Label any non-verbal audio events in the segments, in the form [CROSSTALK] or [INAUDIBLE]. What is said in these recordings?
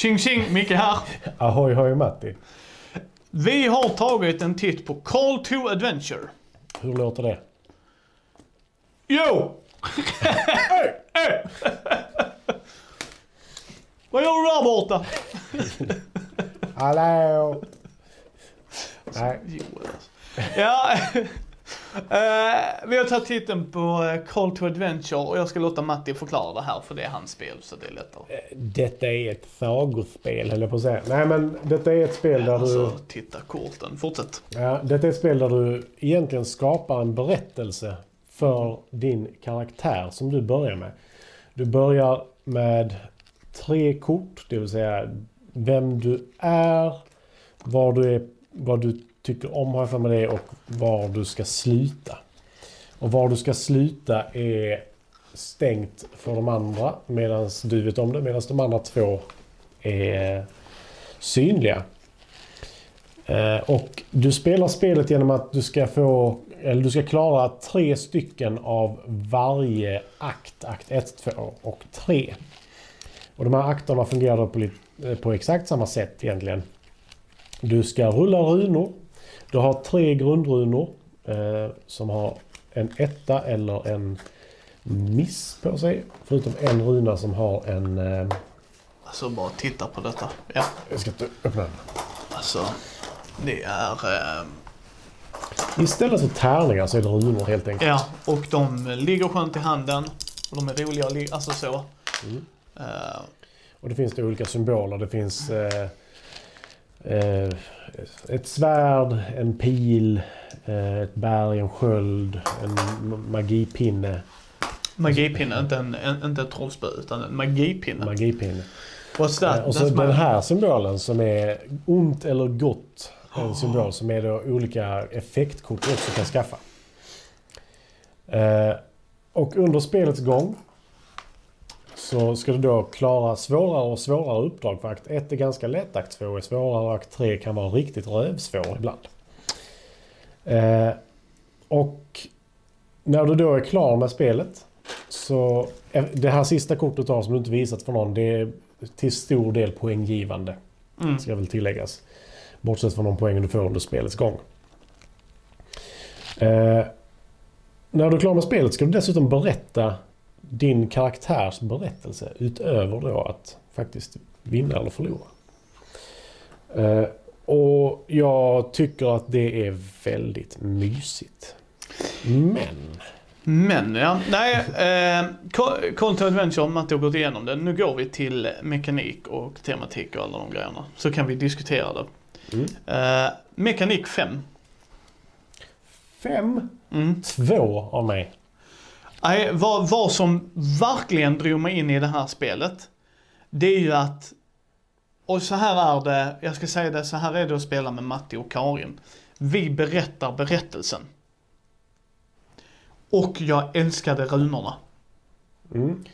Tjing tjing, Micke här. [LAUGHS] Ahoy hoj Matti. Vi har tagit en titt på Call to Adventure. Hur låter det? Jo! [LAUGHS] Vad gör du där borta? Hallå! [LAUGHS] Nej, Joel alltså. Ja, vi har tagit titeln på eh, Call to Adventure och jag ska låta Matti förklara det här för det är hans spel så det är lättare. detta är ett sagospel höll jag på att säga. Nej men detta är ett spel där du... Alltså, titta korten. Fortsätt. Ja, detta är ett spel där du egentligen skapar en berättelse för din karaktär som du börjar med. Du börjar med tre kort, det vill säga vem du är, vad du, är, vad du tycker om har jag för mig det och var du ska sluta. Och var du ska sluta är stängt för de andra medan du vet om det, medan de andra två är synliga. Eh, och du spelar spelet genom att du ska få eller du ska klara tre stycken av varje akt. Akt 1, 2 och 3. Och de här akterna fungerar på, eh, på exakt samma sätt egentligen. Du ska rulla runor. Du har tre grundrunor eh, som har en etta eller en miss på sig. Förutom en runa som har en... Eh, Alltså bara titta på detta. Ja, jag ska öppna den. alltså. Det är... Eh, Istället för tärningar så är det runor helt enkelt. ja, och de ligger skönt i handen. Och de är roliga att alltså så. Eh, Och det finns det olika symboler. Det finns eh, eh, ett svärd, en pil, eh, ett berg, en sköld, en ma- magipinne. magipinne, inte en, en, inte ett trollspö utan en magipinne. magipinne. What's that? Eh, och så That's den här symbolen som är ont eller gott. En symbol som är då olika effektkort du också kan skaffa. Eh, och under spelets gång så ska du då klara svårare och svårare uppdrag. För akt 1 är ganska lätt, akt 2 är svårare och akt 3 kan vara riktigt rövsvår ibland. Eh, och när du då är klar med spelet så det här sista kortet du har som du inte visat för någon det är till stor del poänggivande. Mm. Ska väl tilläggas. Bortsett från de poängen du får under spelets gång. Eh, när du är klar med spelet ska du dessutom berätta din karaktärs berättelse utöver då att faktiskt vinna eller förlora. Eh, och jag tycker att det är väldigt mysigt. Men Men ja, nej. Eh, to Adventure, Matte har gått igenom det. Nu går vi till mekanik och tematik och alla de grejerna. Så kan vi diskutera det. Mm. Eh, mekanik 5. fem, Mm. två av mig. Nej, vad, vad som verkligen drog mig in i det här spelet, det är ju att, och så här är det, jag ska säga det, så här är det att spela med Matti och Karin. Vi berättar berättelsen. Och jag älskade runorna. Mm.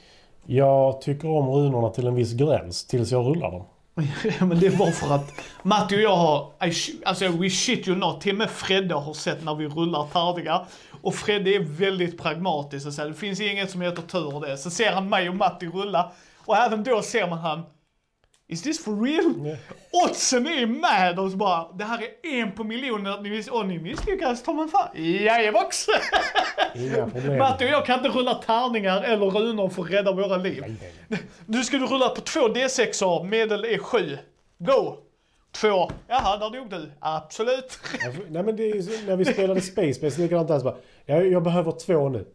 Jag tycker om runorna till en viss gräns tills jag rullar dem. [LAUGHS] Men det var för att Matti och jag har, I sh- alltså we shit you not, till och med Fredde har sett när vi rullar tärningar. Och Fredde är väldigt pragmatisk och säger det finns inget som heter tur och det. Så ser han mig och Matti rulla och även då ser man han, is this for real? Ja. Oddsen är med så bara, det här är en på miljonen att ni miss och ni misslyckas mig fan. Jajebox! Inga problem. Matti och jag kan inte rulla tärningar eller runor för att rädda våra liv. Nej, nej, nej. Nu ska du rulla på två D6 medel är 7. Go! Två. Jaha, där dog du. Absolut. Nej men det är när vi spelade Space Base likadant där så bara, jag, jag behöver två nu.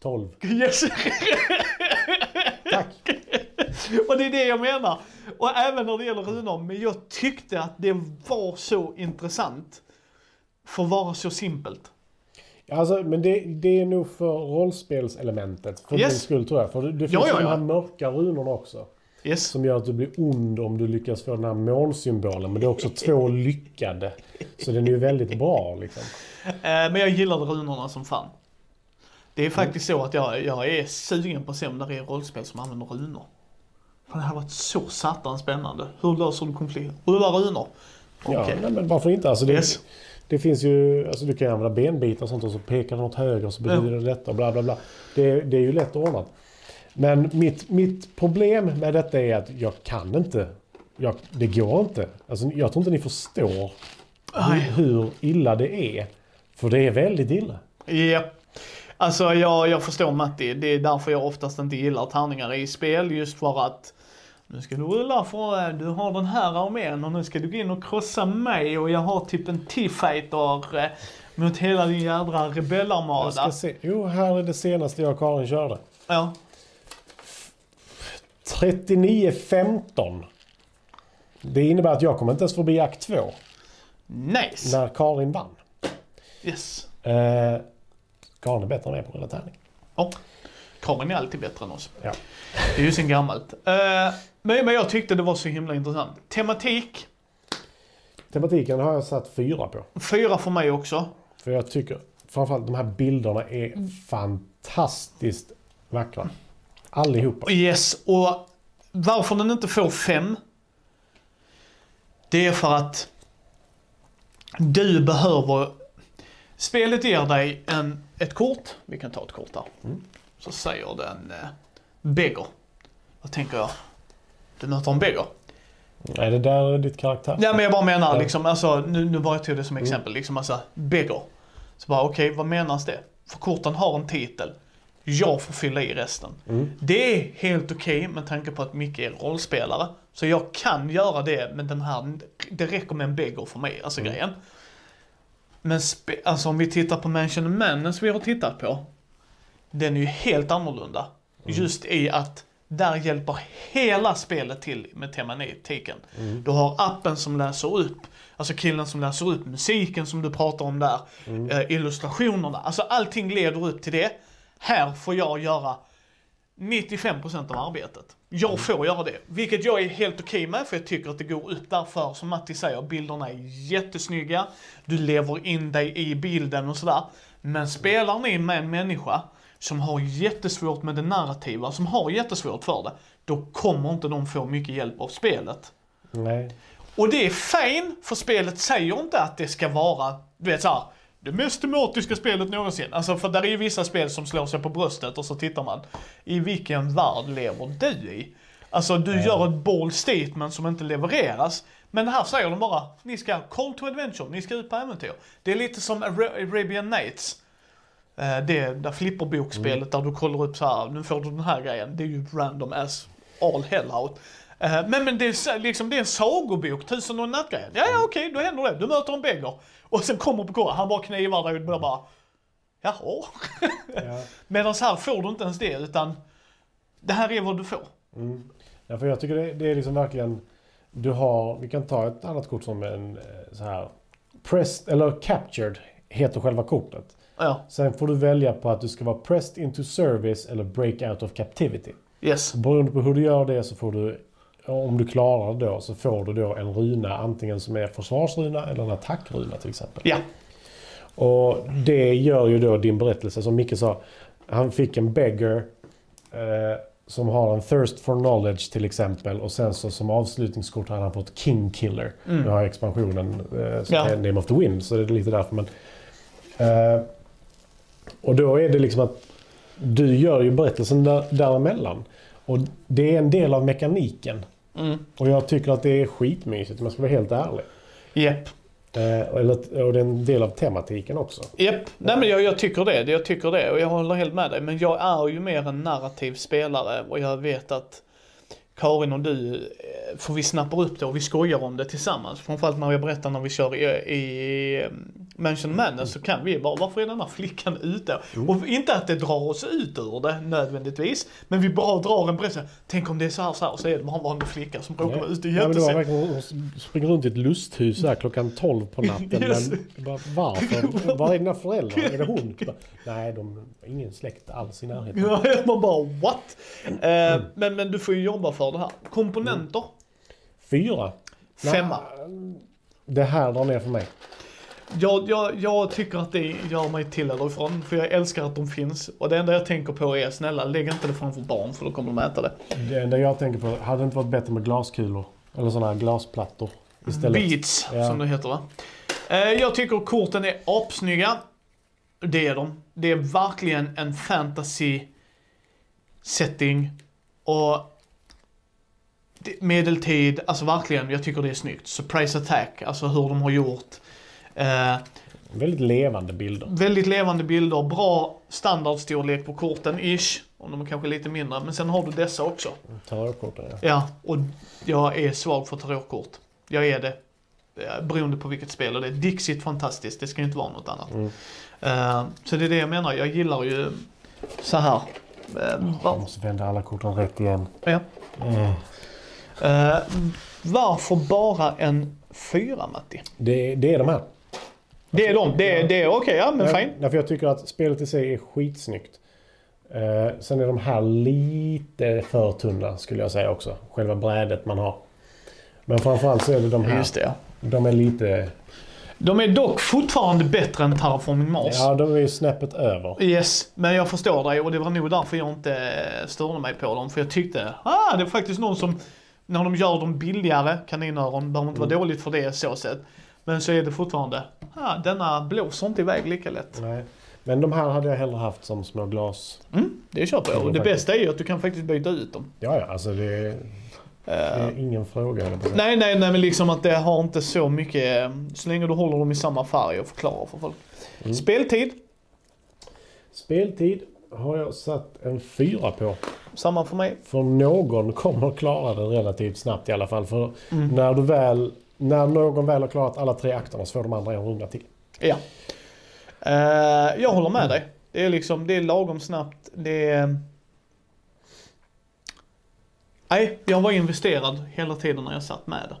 Tolv. Yes. Tack. [LAUGHS] Och det är det jag menar. Och även när det gäller runor. Men jag tyckte att det var så intressant. För att vara så simpelt. Alltså, men det, det är nog för rollspelselementet. För Yes. din skull tror jag. För det, det finns Ja, ja, de ja. här mörka runorna också. Yes. Som gör att du blir ond om du lyckas få den här månsymbolen. Men det är också två [LAUGHS] lyckade. Så den är ju väldigt bra liksom. Eh, Men jag gillade runorna som fan. Det är faktiskt så att jag, jag är sugen på att se om det är rollspel som använder runor. Det här har varit så satan spännande. Hur löser du konflikter? Rulla runor. Okej. Ja, nej, men varför inte? Alltså, det, Yes. det finns ju, alltså du kan använda benbitar och sånt och så pekar den åt höger och så betyder det detta och bla bla bla. Det, det är ju lätt ordnat. Men mitt, mitt problem med detta är att jag kan inte jag, det går inte. Alltså, jag tror inte ni förstår hur, hur illa det är. För det är väldigt illa. Ja. Alltså jag, jag förstår Matti. Det är därför jag oftast inte gillar tärningar i spel. Just för att nu ska du rulla för eh, du har den här armén och nu ska du gå in och krossa mig och jag har typ en T-fighter eh, mot hela din jädra Jag rebellarmada. ska se. Jo, här är det senaste jag och Karin körde. Ja. 39-15. Det innebär att jag kommer inte ens förbi akt 2 Nice. när Karin vann. Yes. Eh, Karin är bättre än mig på rulla tärning. Ja. Karin är alltid bättre än oss. Ja. Det är ju sen gammalt. Eh, men, men jag tyckte det var så himla intressant. Tematik, Tematiken har jag satt fyra på. fyra för mig också. För jag tycker framförallt de här bilderna är fantastiskt vackra. Allihopa. Yes, och varför den inte får fem. Det är för att du behöver... Spelet ger dig en, ett kort. Vi kan ta ett kort där. Så säger den eh, beggar. Vad tänker jag? Du möter en beggar. Är det där ditt karaktär? Ja men jag bara menar liksom, alltså, nu, nu bara jag tog det som exempel, liksom alltså, beggar. Så bara okej, vad menas det? För korten har en titel. Jag får fylla i resten. Det är helt okej med tanke på att Micke är rollspelare. Så jag kan göra det, men den här, det räcker med en beggar för mig, alltså grejen. Men alltså om vi tittar på Mansion of Madness vi har tittat på. Den är ju helt annorlunda. Just i att där hjälper hela spelet till med tematiken. Du har appen som läser upp, alltså killen som läser upp musiken som du pratar om där, eh, illustrationerna, alltså allting leder upp till det. Här får jag göra 95% av arbetet. Jag får göra det, vilket jag är helt okej med för jag tycker att det går upp därför, som Matti säger, bilderna är jättesnygga. Du lever in dig i bilden och sådär. Men spelar ni med en människa som har jättesvårt med det narrativa, som har jättesvårt för det, då kommer inte de få mycket hjälp av spelet. Nej. Och det är fine, för spelet säger inte att det ska vara, du vet såhär, det mest tematiska spelet någonsin. Alltså för där är ju vissa spel som slår sig på bröstet och så tittar man, i vilken värld lever du i? Alltså du gör ett bold statement som inte levereras. Men här säger de bara, ni ska call to adventure, ni ska ut på äventyr. Det är lite som Ara- Arabian Nights. Eh, Det där flipperboksspelet där du kollar upp så här, nu får du den här grejen. Det är ju random as all hell out. Eh, Men, men det, är, liksom, det är en sagobok, tusen och en nattgrejen. Ja, ja okej, då händer det. Du möter en beggar. Och sen kommer på korren, han bara knivar dig och blir bara, jaha. Ja. [LAUGHS] Medan här får du inte ens det, utan det här är vad du får. Ja, för jag tycker det, det är liksom verkligen... Du har... Vi kan ta ett annat kort som en eh, så här... Pressed, eller captured heter själva kortet. Ja, Sen får du välja på att du ska vara pressed into service eller break out of captivity. yes. Beroende på hur du gör det så får du... Om du klarar det då så får du då en runa antingen som är försvarsruna eller en attackruna till exempel. Ja, Och det gör ju då din berättelse som Micke sa. Han fick en beggar eh, som har en thirst for knowledge till exempel. Och sen så som avslutningskort hade han fått King Killer. Nu har expansionen eh, som Ja. är Name of the Wind. Så det är lite därför. Men, eh, och då är det liksom att du gör ju berättelsen där, däremellan. Och det är en del av mekaniken. mm. Och jag tycker att det är skitmysigt om jag ska vara helt ärlig. Japp. Eh, eller, och det är en del av tematiken också. Japp, nej men jag, jag tycker det, jag tycker det och jag håller helt med dig. Men jag är ju mer en narrativ spelare och jag vet att Karin och du, eh, för vi snappar upp det och vi skojar om det tillsammans. Framförallt när jag berättar när vi kör i, i Mansion Madness så kan vi bara, varför är den här flickan ute? Och inte att det drar oss ut ur det nödvändigtvis, men vi bara drar en berättelse. Tänk om det är så här, så här, så är det bara en vanlig flicka som råkar vara ute jättesent. hon springer runt i ett lusthus där klockan 12 på natten. [LAUGHS] Yes. Men bara, varför? [LAUGHS] Var är dina föräldrar? Är det hon? Bara, Nej, de har ingen släkt alls i närheten. Ja, man bara what? Eh, men, men du får ju jobba för det här. Komponenter? Fyra? Femma. Det här drar ner för mig. Jag, jag, jag tycker att det gör mig till eller ifrån, för jag älskar att de finns. Och det enda jag tänker på är, snälla lägg inte det framför barn för då kommer de äta det. Det enda jag tänker på, hade det inte varit bättre med glaskulor? Eller sådana här glasplattor istället? Beats, Ja. som det heter va? Eh, jag tycker korten är apsnygga. Det är de. Det är verkligen en fantasy setting. Och medeltid, alltså verkligen, jag tycker det är snyggt. Surprise attack, alltså hur de har gjort. Eh, Väldigt levande bilder. väldigt levande bilder, bra standardstorlek på korten, ish. Om de är kanske lite mindre, men sen har du dessa också. Tarotkorten ja. Ja, och jag är svag för tarotkort. Jag är det. eh, Beroende på vilket spel. Och det är Dixit fantastiskt, det ska ju inte vara något annat. Mm. Eh, så det är det jag menar, jag gillar ju så här. Eh, Jag måste vända alla korten rätt igen. ja. Mm. Eh, varför bara en fyra Matti? Det, det är de här. Det är de, det är, det är okej, ja men fine. Därför jag tycker att spelet i sig är skitsnyggt. Eh, sen är de här lite för tunna skulle jag säga också. Själva brädet man har. Men framförallt så är det de här. Just det. De är lite... De är dock fortfarande bättre än Terraforming Mars. Ja, de är ju snäppet över. Yes, men jag förstår dig och det var nog därför jag inte störde mig på dem. För jag tyckte, ah det är faktiskt någon som, när de gör dem billigare, kaninöron, behöver inte vara dåligt för det så sett. Men så är det fortfarande, ah denna blåser inte iväg lika lätt. Nej. Men de här hade jag hellre haft som små glas. Mm, det köper jag. Och det faktiskt. bästa är ju att du kan faktiskt byta ut dem. Ja, ja, alltså det, är- det Eh, är ingen fråga. nej, nej, nej, men liksom att det har inte så mycket, så länge du håller dem i samma färg och förklarar för folk. Mm. Speltid, Speltid har jag satt en fyra på. samma för mig. För någon kommer klara det relativt snabbt i alla fall. För Mm. när, du väl, när någon väl har klarat alla tre akterna så får de andra en runda till. Ja. Uh, jag håller med dig. Det är liksom, det är lagom snabbt. Det är... Nej, jag var investerad hela tiden när jag satt med det.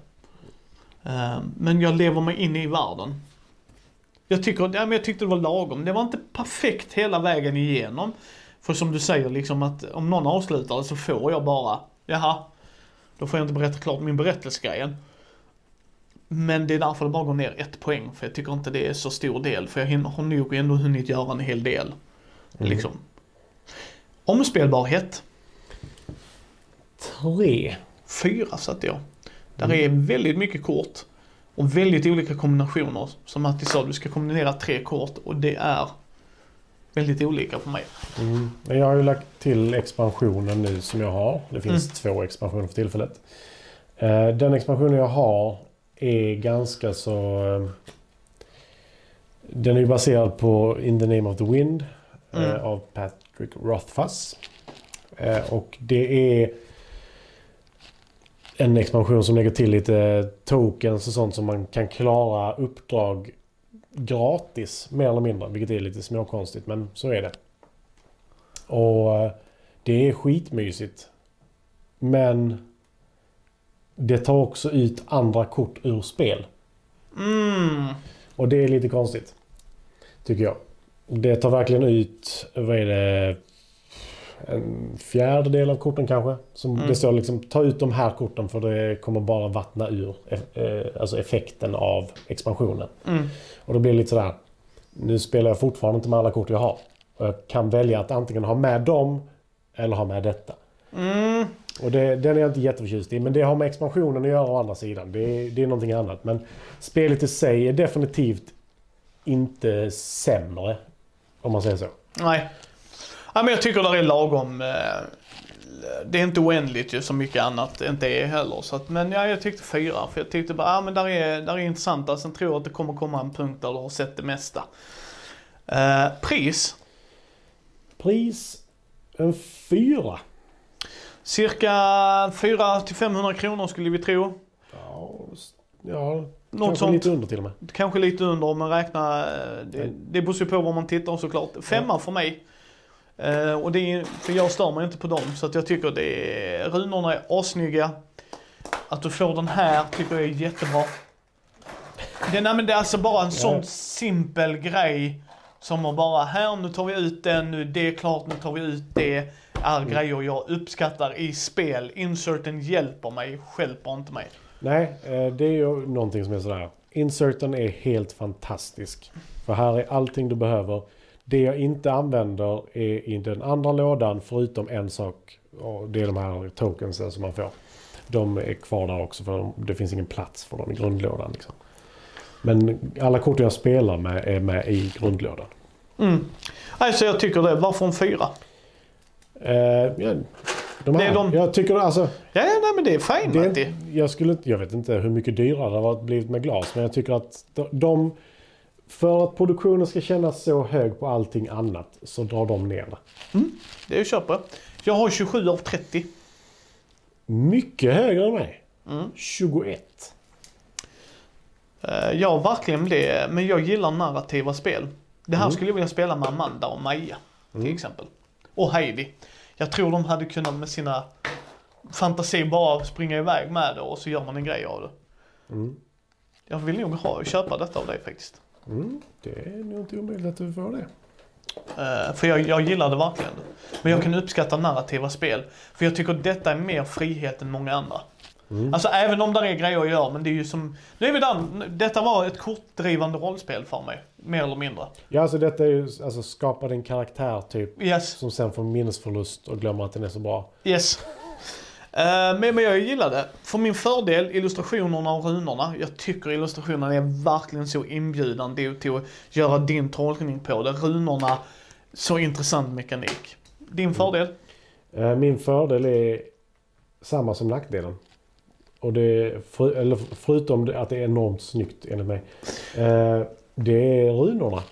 Uh, men jag lever mig in i världen. Jag, tycker, ja, men jag tyckte det var lagom. Det var inte perfekt hela vägen igenom. För som du säger, liksom att om någon avslutar det så får jag bara, jaha, då får jag inte berätta klart min berättelsegrejen. Men det är därför det bara går ner ett poäng. För jag tycker inte det är så stor del. För jag har nog ändå hunnit göra en hel del. Liksom. Omspelbarhet. Tre. Fyra satte jag. Där är väldigt mycket kort. Och väldigt olika kombinationer. Som Matti sa, du ska kombinera tre kort. Och det är väldigt olika för mig. Mm. Men Jag har ju lagt till expansionen nu som jag har. Det finns två expansioner för tillfället. Eh, Den expansionen jag har är ganska så... Den är baserad på In the name of the wind eh, Mm. av Patrick Rothfuss. Eh, Och det är en expansion som lägger till lite tokens och sånt som man kan klara uppdrag gratis mer eller mindre. Vilket är lite småkonstigt men så är det. Och eh, det är skitmysigt. Men det tar också ut andra kort ur spel. Mm. Och det är lite konstigt. Tycker jag. Det tar verkligen ut, vad är det? En fjärdedel av korten kanske. Som Mm. Det står liksom, ta ut de här korten för det kommer bara vattna ur eh, alltså effekten av expansionen. Mm. Och då blir det lite sådär. Nu spelar jag fortfarande inte med alla kort jag har. Och jag kan välja att antingen ha med dem eller ha med detta. Mm. Och det, den är jag inte jätteförtjust i. Men det har med expansionen att göra å andra sidan. Det, är- det är någonting annat. Men spelet i sig är definitivt inte sämre. Om man säger så. Nej. Ja, men jag tycker det är lagom. eh, Det är inte oändligt ju som mycket annat inte är heller. Så att, men ja, jag tyckte fyra. För jag tyckte bara, ja men där är, där är intressanta. Sen tror jag att det kommer komma en punkt där du har sett det mesta. Eh, pris. Pris en fyra. Cirka 400-500 kronor skulle vi tro. Ja, ja Något kanske sånt. lite under till och med. Kanske lite under om man räknar. eh, Det, det beror ju på var man tittar såklart. Femma för mig. Eh, och det är, för jag stör mig inte på dem. Så att jag tycker det är, runorna är assnygga. Att du får den här tycker jag är jättebra. Det, nej, men det är alltså bara en sån Ja. simpel grej. Som att bara, här nu tar vi ut den, nu är det klart, nu tar vi ut det. Är grejer jag uppskattar i spel. Inserten hjälper mig, stjälper inte mig. Nej, eh, det är ju någonting som är sådär. Inserten är helt fantastisk. För här är allting du behöver. Det jag inte använder är i den andra lådan förutom en sak. Och det är de här tokensen som man får. De är kvar där också för de- det finns ingen plats för dem i grundlådan. Liksom. Men alla kort jag spelar med är med i grundlådan. Mm. Nej, så jag tycker det. Varför en fyra? Eh, ja, De här, är de- Jag tycker alltså... Ja, ja, nej men det är fint Det jag, skulle, jag vet inte hur mycket dyrare det har blivit med glas, men jag tycker att de, de... För att produktionen ska kännas så hög på allting annat så drar de ner det. Det är köper. Jag har 27 av 30. Mycket högre än mig. Mm. 21. Eh, Ja, verkligen det. Men jag gillar narrativa spel. Det här Mm. skulle jag vilja spela med Amanda och Maja till exempel. Och Heidi. Jag tror de hade kunnat med sina fantasi bara springa iväg med det och så gör man en grej av det. Mm. Jag vill nog ha, köpa detta av dig faktiskt. Mm. Det är nog inte omöjligt att du får det. Eh, för jag, jag gillar det verkligen. Men jag kan uppskatta narrativa spel. För jag tycker detta är mer frihet än många andra. Mm. Alltså även om det är grejer att göra, men det är ju som... Nu är vi där. Detta var ett kortdrivande rollspel för mig. Mer eller mindre. Ja, alltså detta är ju alltså skapa en karaktär typ Yes, som sen får minnesförlust och glömmer att den är så bra. yes. [LAUGHS] Eh, men, men jag gillar det. För min fördel, illustrationerna och runorna. Jag tycker illustrationerna är verkligen så inbjudande till att göra din tolkning på det. Runorna, så intressant mekanik. Din fördel? Eh, Min fördel är samma som nackdelen. Och det, för, eller förutom att det är enormt snyggt enligt mig. Eh, det är runorna.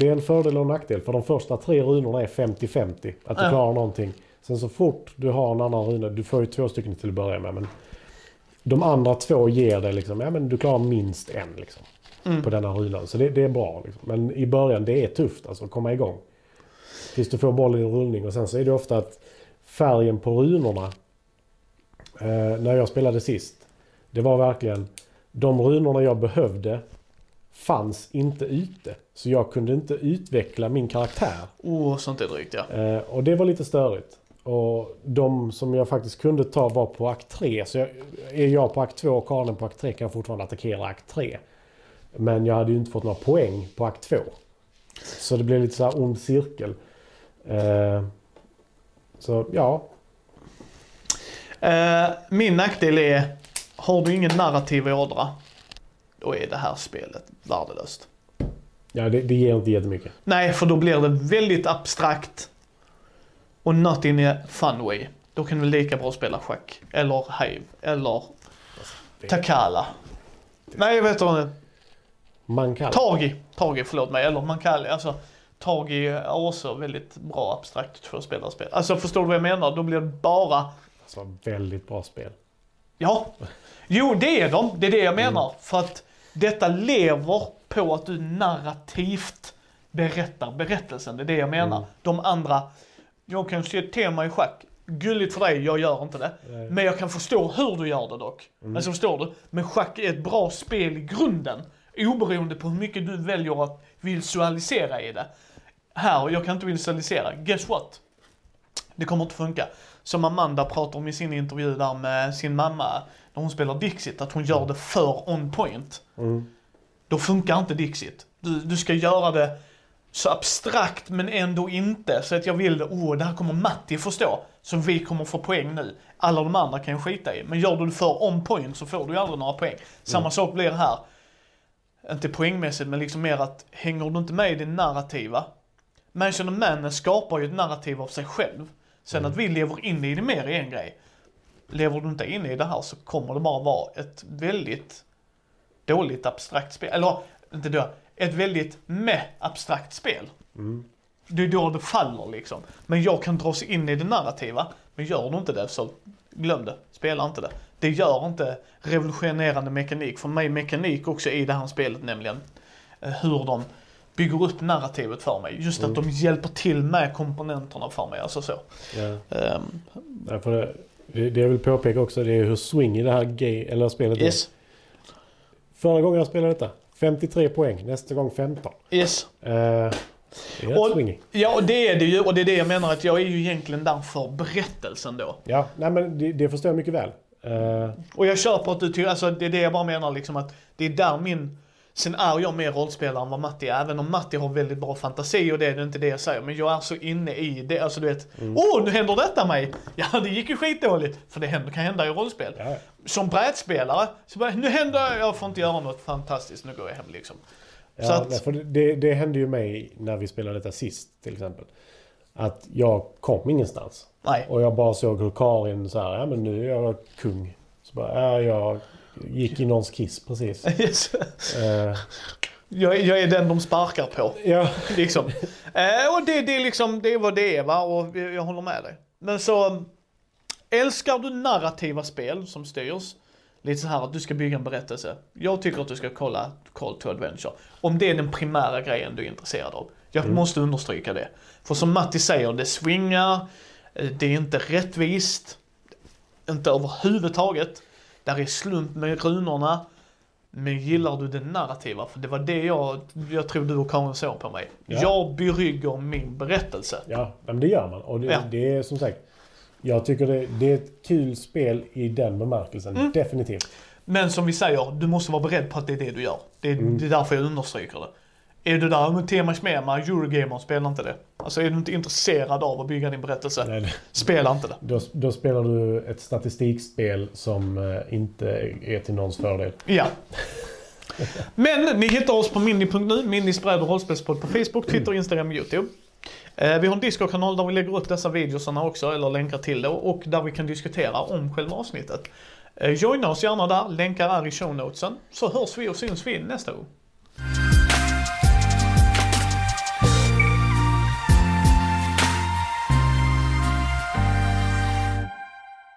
Det är en fördel och en nackdel. För de första tre runorna är 50-50. Att du Ja. klarar någonting. Sen så fort du har en annan runa, du får ju två stycken till att börja med. Men de andra två ger dig liksom, ja men du klarar minst en liksom. Mm. På denna runan. Så det, det är bra. Liksom. Men i början, det är tufft alltså att komma igång. Tills du får bollen i rullning. Och sen så är det ofta att färgen på runorna. Eh, när jag spelade sist. Det var verkligen de runorna jag behövde fanns inte ute. Så jag kunde inte utveckla min karaktär. Åh, oh, sånt är drygt ja. Eh, och det var lite störigt. Och de som jag faktiskt kunde ta var på akt 3. Så jag, är jag på akt 2 och Karin på akt 3 kan jag fortfarande attackera akt 3. Men jag hade ju inte fått några poäng på akt 2. Så det blev lite så här ond cirkel. Eh, så ja, min nackdel är, har du ingen narrativ ådra, då är det här spelet värdelöst. ja det, det ger inte jättemycket. Nej, för då blir det väldigt abstrakt och not in a fun way. Då kan du lika bra spela schack, eller Hive, eller Takala. Nej, jag vet inte. Man kan. Tagi, Tagi, förlåt mig, eller Mankali. Alltså, Tagi är också väldigt bra abstrakt tvåspelarspel. Alltså, förstår du vad jag menar? Då blir det bara Alltså, väldigt bra spel. Ja. Jo, det är de. Det är det jag menar. För att detta lever på att du narrativt berättar berättelsen. Det är det jag menar. Mm. De andra, jag kan se ett tema i schack. Gulligt för dig, jag gör inte det. Nej. Men jag kan förstå hur du gör det dock. Alltså förstår du? Men schack är ett bra spel i grunden. Oberoende på hur mycket du väljer att visualisera i det. Här, jag kan inte visualisera. Guess what? Det kommer inte funka. Som Amanda pratar om i sin intervju där med sin mamma när hon spelar Dixit, att hon gör det för on point. Mm. Då funkar inte Dixit. Du, du ska göra det så abstrakt men ändå inte. Så att jag vill, oh det här kommer Matti förstå. Så vi kommer få poäng nu. Alla de andra kan jag skita i. Men gör du det för on point så får du ju aldrig några poäng. Samma sak blir det här. Inte poängmässigt men liksom mer att hänger du inte med i det narrativa. Mansion of Madness skapar ju ett narrativ av sig själv. Sen att vi lever in i det mer är en grej. Lever du inte in i det här så kommer det bara vara ett väldigt dåligt abstrakt spel. Eller, inte då, ett väldigt med abstrakt spel. Mm. Det är då det faller liksom. Men jag kan dras in i det narrativa. Men gör du inte det så glöm det. Spela inte det. Det gör inte revolutionerande mekanik. För mig mekanik också i det här spelet nämligen. eh, Hur de bygger upp narrativet för mig. Just att de hjälper till med komponenterna för mig. Alltså så. Ja, för det, det, jag vill påpeka också det är hur swing i det här gay, eller spelet är. yes. Förra gången jag spelade detta, 53 poäng. Nästa gång 15. Yes. Eh, det är Och- swingy. Ja, och det är det ju. Och det är det jag menar att jag är ju egentligen där för berättelsen då. Ja, nej men det, det förstår jag mycket väl. Eh, Och jag köper att du tycker, alltså det är det jag bara menar liksom att det är där min, sen är jag mer rollspelare än vad Matti är, även om Matti har väldigt bra fantasi och det är inte det jag säger, men jag är så inne i det, alltså du vet, åh nu händer detta mig! [LAUGHS] Ja det gick ju skitdåligt, för det händer, kan hända i rollspel. ja. Som brädspelare, så bara, nu händer, jag får inte göra något fantastiskt, nu går jag hem liksom. Ja, att- nej, för det, det hände ju mig när vi spelade detta sist till exempel. Att jag kom ingenstans. Nej. Och jag bara såg hur Karin så här, ja men nu är jag kung. Så bara, ja jag gick i någons kiss precis. [LAUGHS] Yes. Eh, Jag, jag är den de sparkar på. ja, [LAUGHS] Liksom. Eh, och det, det, liksom, det vad det va, och jag, jag håller med dig. Men så, älskar du narrativa spel som styrs, lite så här att du ska bygga en berättelse. Jag tycker att du ska kolla Call to Adventure. Om det är den primära grejen du är intresserad av. Jag måste understryka det. För som Matti säger, det swingar, eh, det är inte rättvist, inte överhuvudtaget. Där är slump med runorna. Men gillar du det narrativa? För det var det jag, jag tror du och Karin såg på mig. Ja. Jag berygger min berättelse. ja men det gör man. Och det, Ja. det är som sagt, jag tycker det, det är ett kul spel i den bemärkelsen. Mm. Definitivt. Men som vi säger, du måste vara beredd på att det är det du gör. Det är, det är därför jag understryker det. Är du där med tema smema, Eurogamer, spela inte det. Alltså är du inte intresserad av att bygga din berättelse, Nej, det- spela inte det. Då, då spelar du ett statistikspel som eh, inte är till någons fördel. Ja. Men ni hittar oss på mini.nu, Minis bräd och rollspelspodd på Facebook, Twitter, Instagram och YouTube. Eh, Vi har en Discord-kanal där vi lägger upp dessa videosarna också, eller länkar till det, och där vi kan diskutera om själva avsnittet. Eh, Joina oss gärna där, länkar är i shownotesen, så hörs vi och syns vi nästa gång.